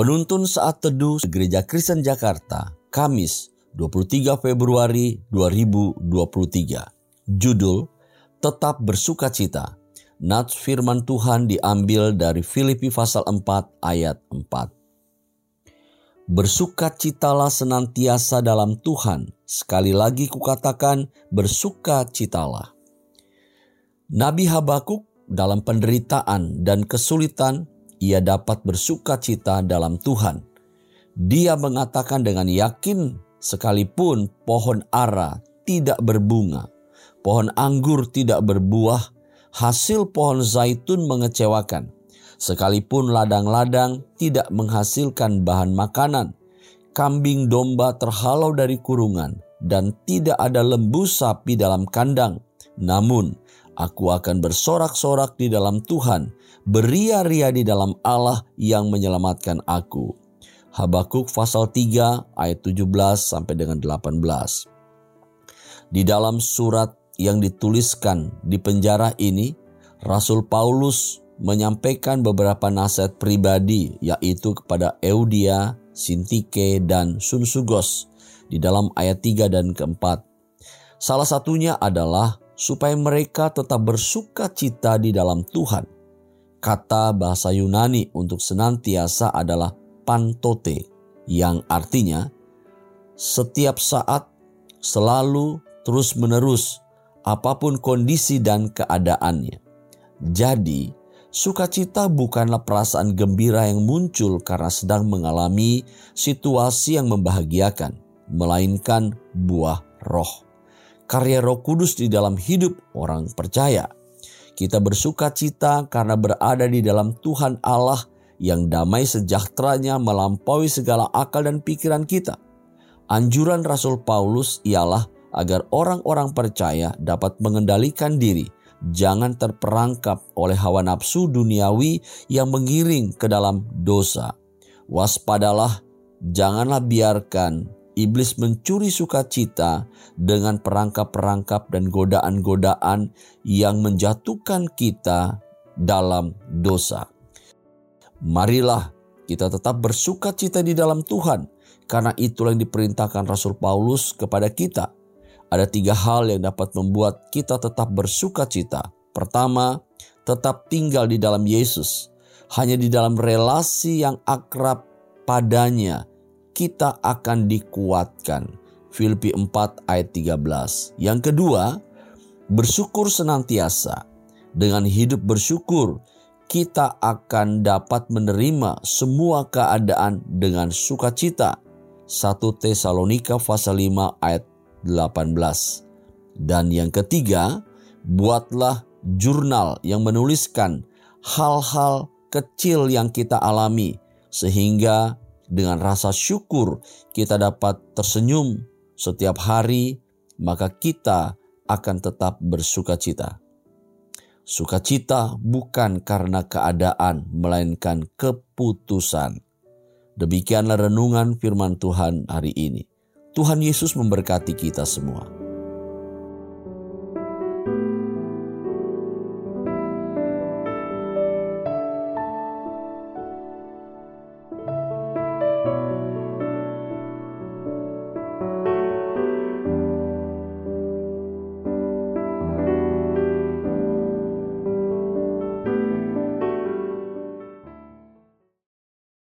Penuntun saat teduh Gereja Kristen Jakarta, Kamis 23 Februari 2023. Judul Tetap Bersuka Cita. Nats firman Tuhan diambil dari Filipi pasal 4 ayat 4. Bersukacitalah senantiasa dalam Tuhan. Sekali lagi kukatakan bersukacitalah. Nabi Habakuk dalam penderitaan dan kesulitan ia dapat bersuka cita dalam Tuhan. Dia mengatakan dengan yakin, sekalipun pohon ara tidak berbunga, pohon anggur tidak berbuah, hasil pohon zaitun mengecewakan. Sekalipun ladang-ladang tidak menghasilkan bahan makanan, kambing domba terhalau dari kurungan, dan tidak ada lembu sapi dalam kandang. Namun, aku akan bersorak-sorak di dalam Tuhan beria-ria di dalam Allah yang menyelamatkan aku. Habakuk pasal 3 ayat 17 sampai dengan 18. Di dalam surat yang dituliskan di penjara ini, Rasul Paulus menyampaikan beberapa nasihat pribadi yaitu kepada Eudia, Sintike, dan Sunsugos di dalam ayat 3 dan keempat. Salah satunya adalah supaya mereka tetap bersuka cita di dalam Tuhan Kata bahasa Yunani untuk senantiasa adalah pantote, yang artinya setiap saat, selalu, terus-menerus, apa pun kondisi dan keadaannya. Jadi, sukacita bukanlah perasaan gembira yang muncul karena sedang mengalami situasi yang membahagiakan, melainkan buah roh. Karya Roh Kudus di dalam hidup orang percaya kita bersuka cita karena berada di dalam Tuhan Allah yang damai sejahteranya melampaui segala akal dan pikiran kita. Anjuran Rasul Paulus ialah agar orang-orang percaya dapat mengendalikan diri, jangan terperangkap oleh hawa nafsu duniawi yang mengiring ke dalam dosa. Waspadalah, janganlah biarkan iblis mencuri sukacita dengan perangkap-perangkap dan godaan-godaan yang menjatuhkan kita dalam dosa. Marilah kita tetap bersuka cita di dalam Tuhan, karena itulah yang diperintahkan Rasul Paulus kepada kita. Ada tiga hal yang dapat membuat kita tetap bersuka cita. Pertama, tetap tinggal di dalam Yesus. Hanya di dalam relasi yang akrab padanya kita akan dikuatkan. Filipi 4 ayat 13. Yang kedua, bersyukur senantiasa. Dengan hidup bersyukur, kita akan dapat menerima semua keadaan dengan sukacita. 1 Tesalonika pasal 5 ayat 18. Dan yang ketiga, buatlah jurnal yang menuliskan hal-hal kecil yang kita alami sehingga dengan rasa syukur kita dapat tersenyum setiap hari, maka kita akan tetap bersuka cita. Sukacita bukan karena keadaan, melainkan keputusan. Demikianlah renungan firman Tuhan hari ini. Tuhan Yesus memberkati kita semua.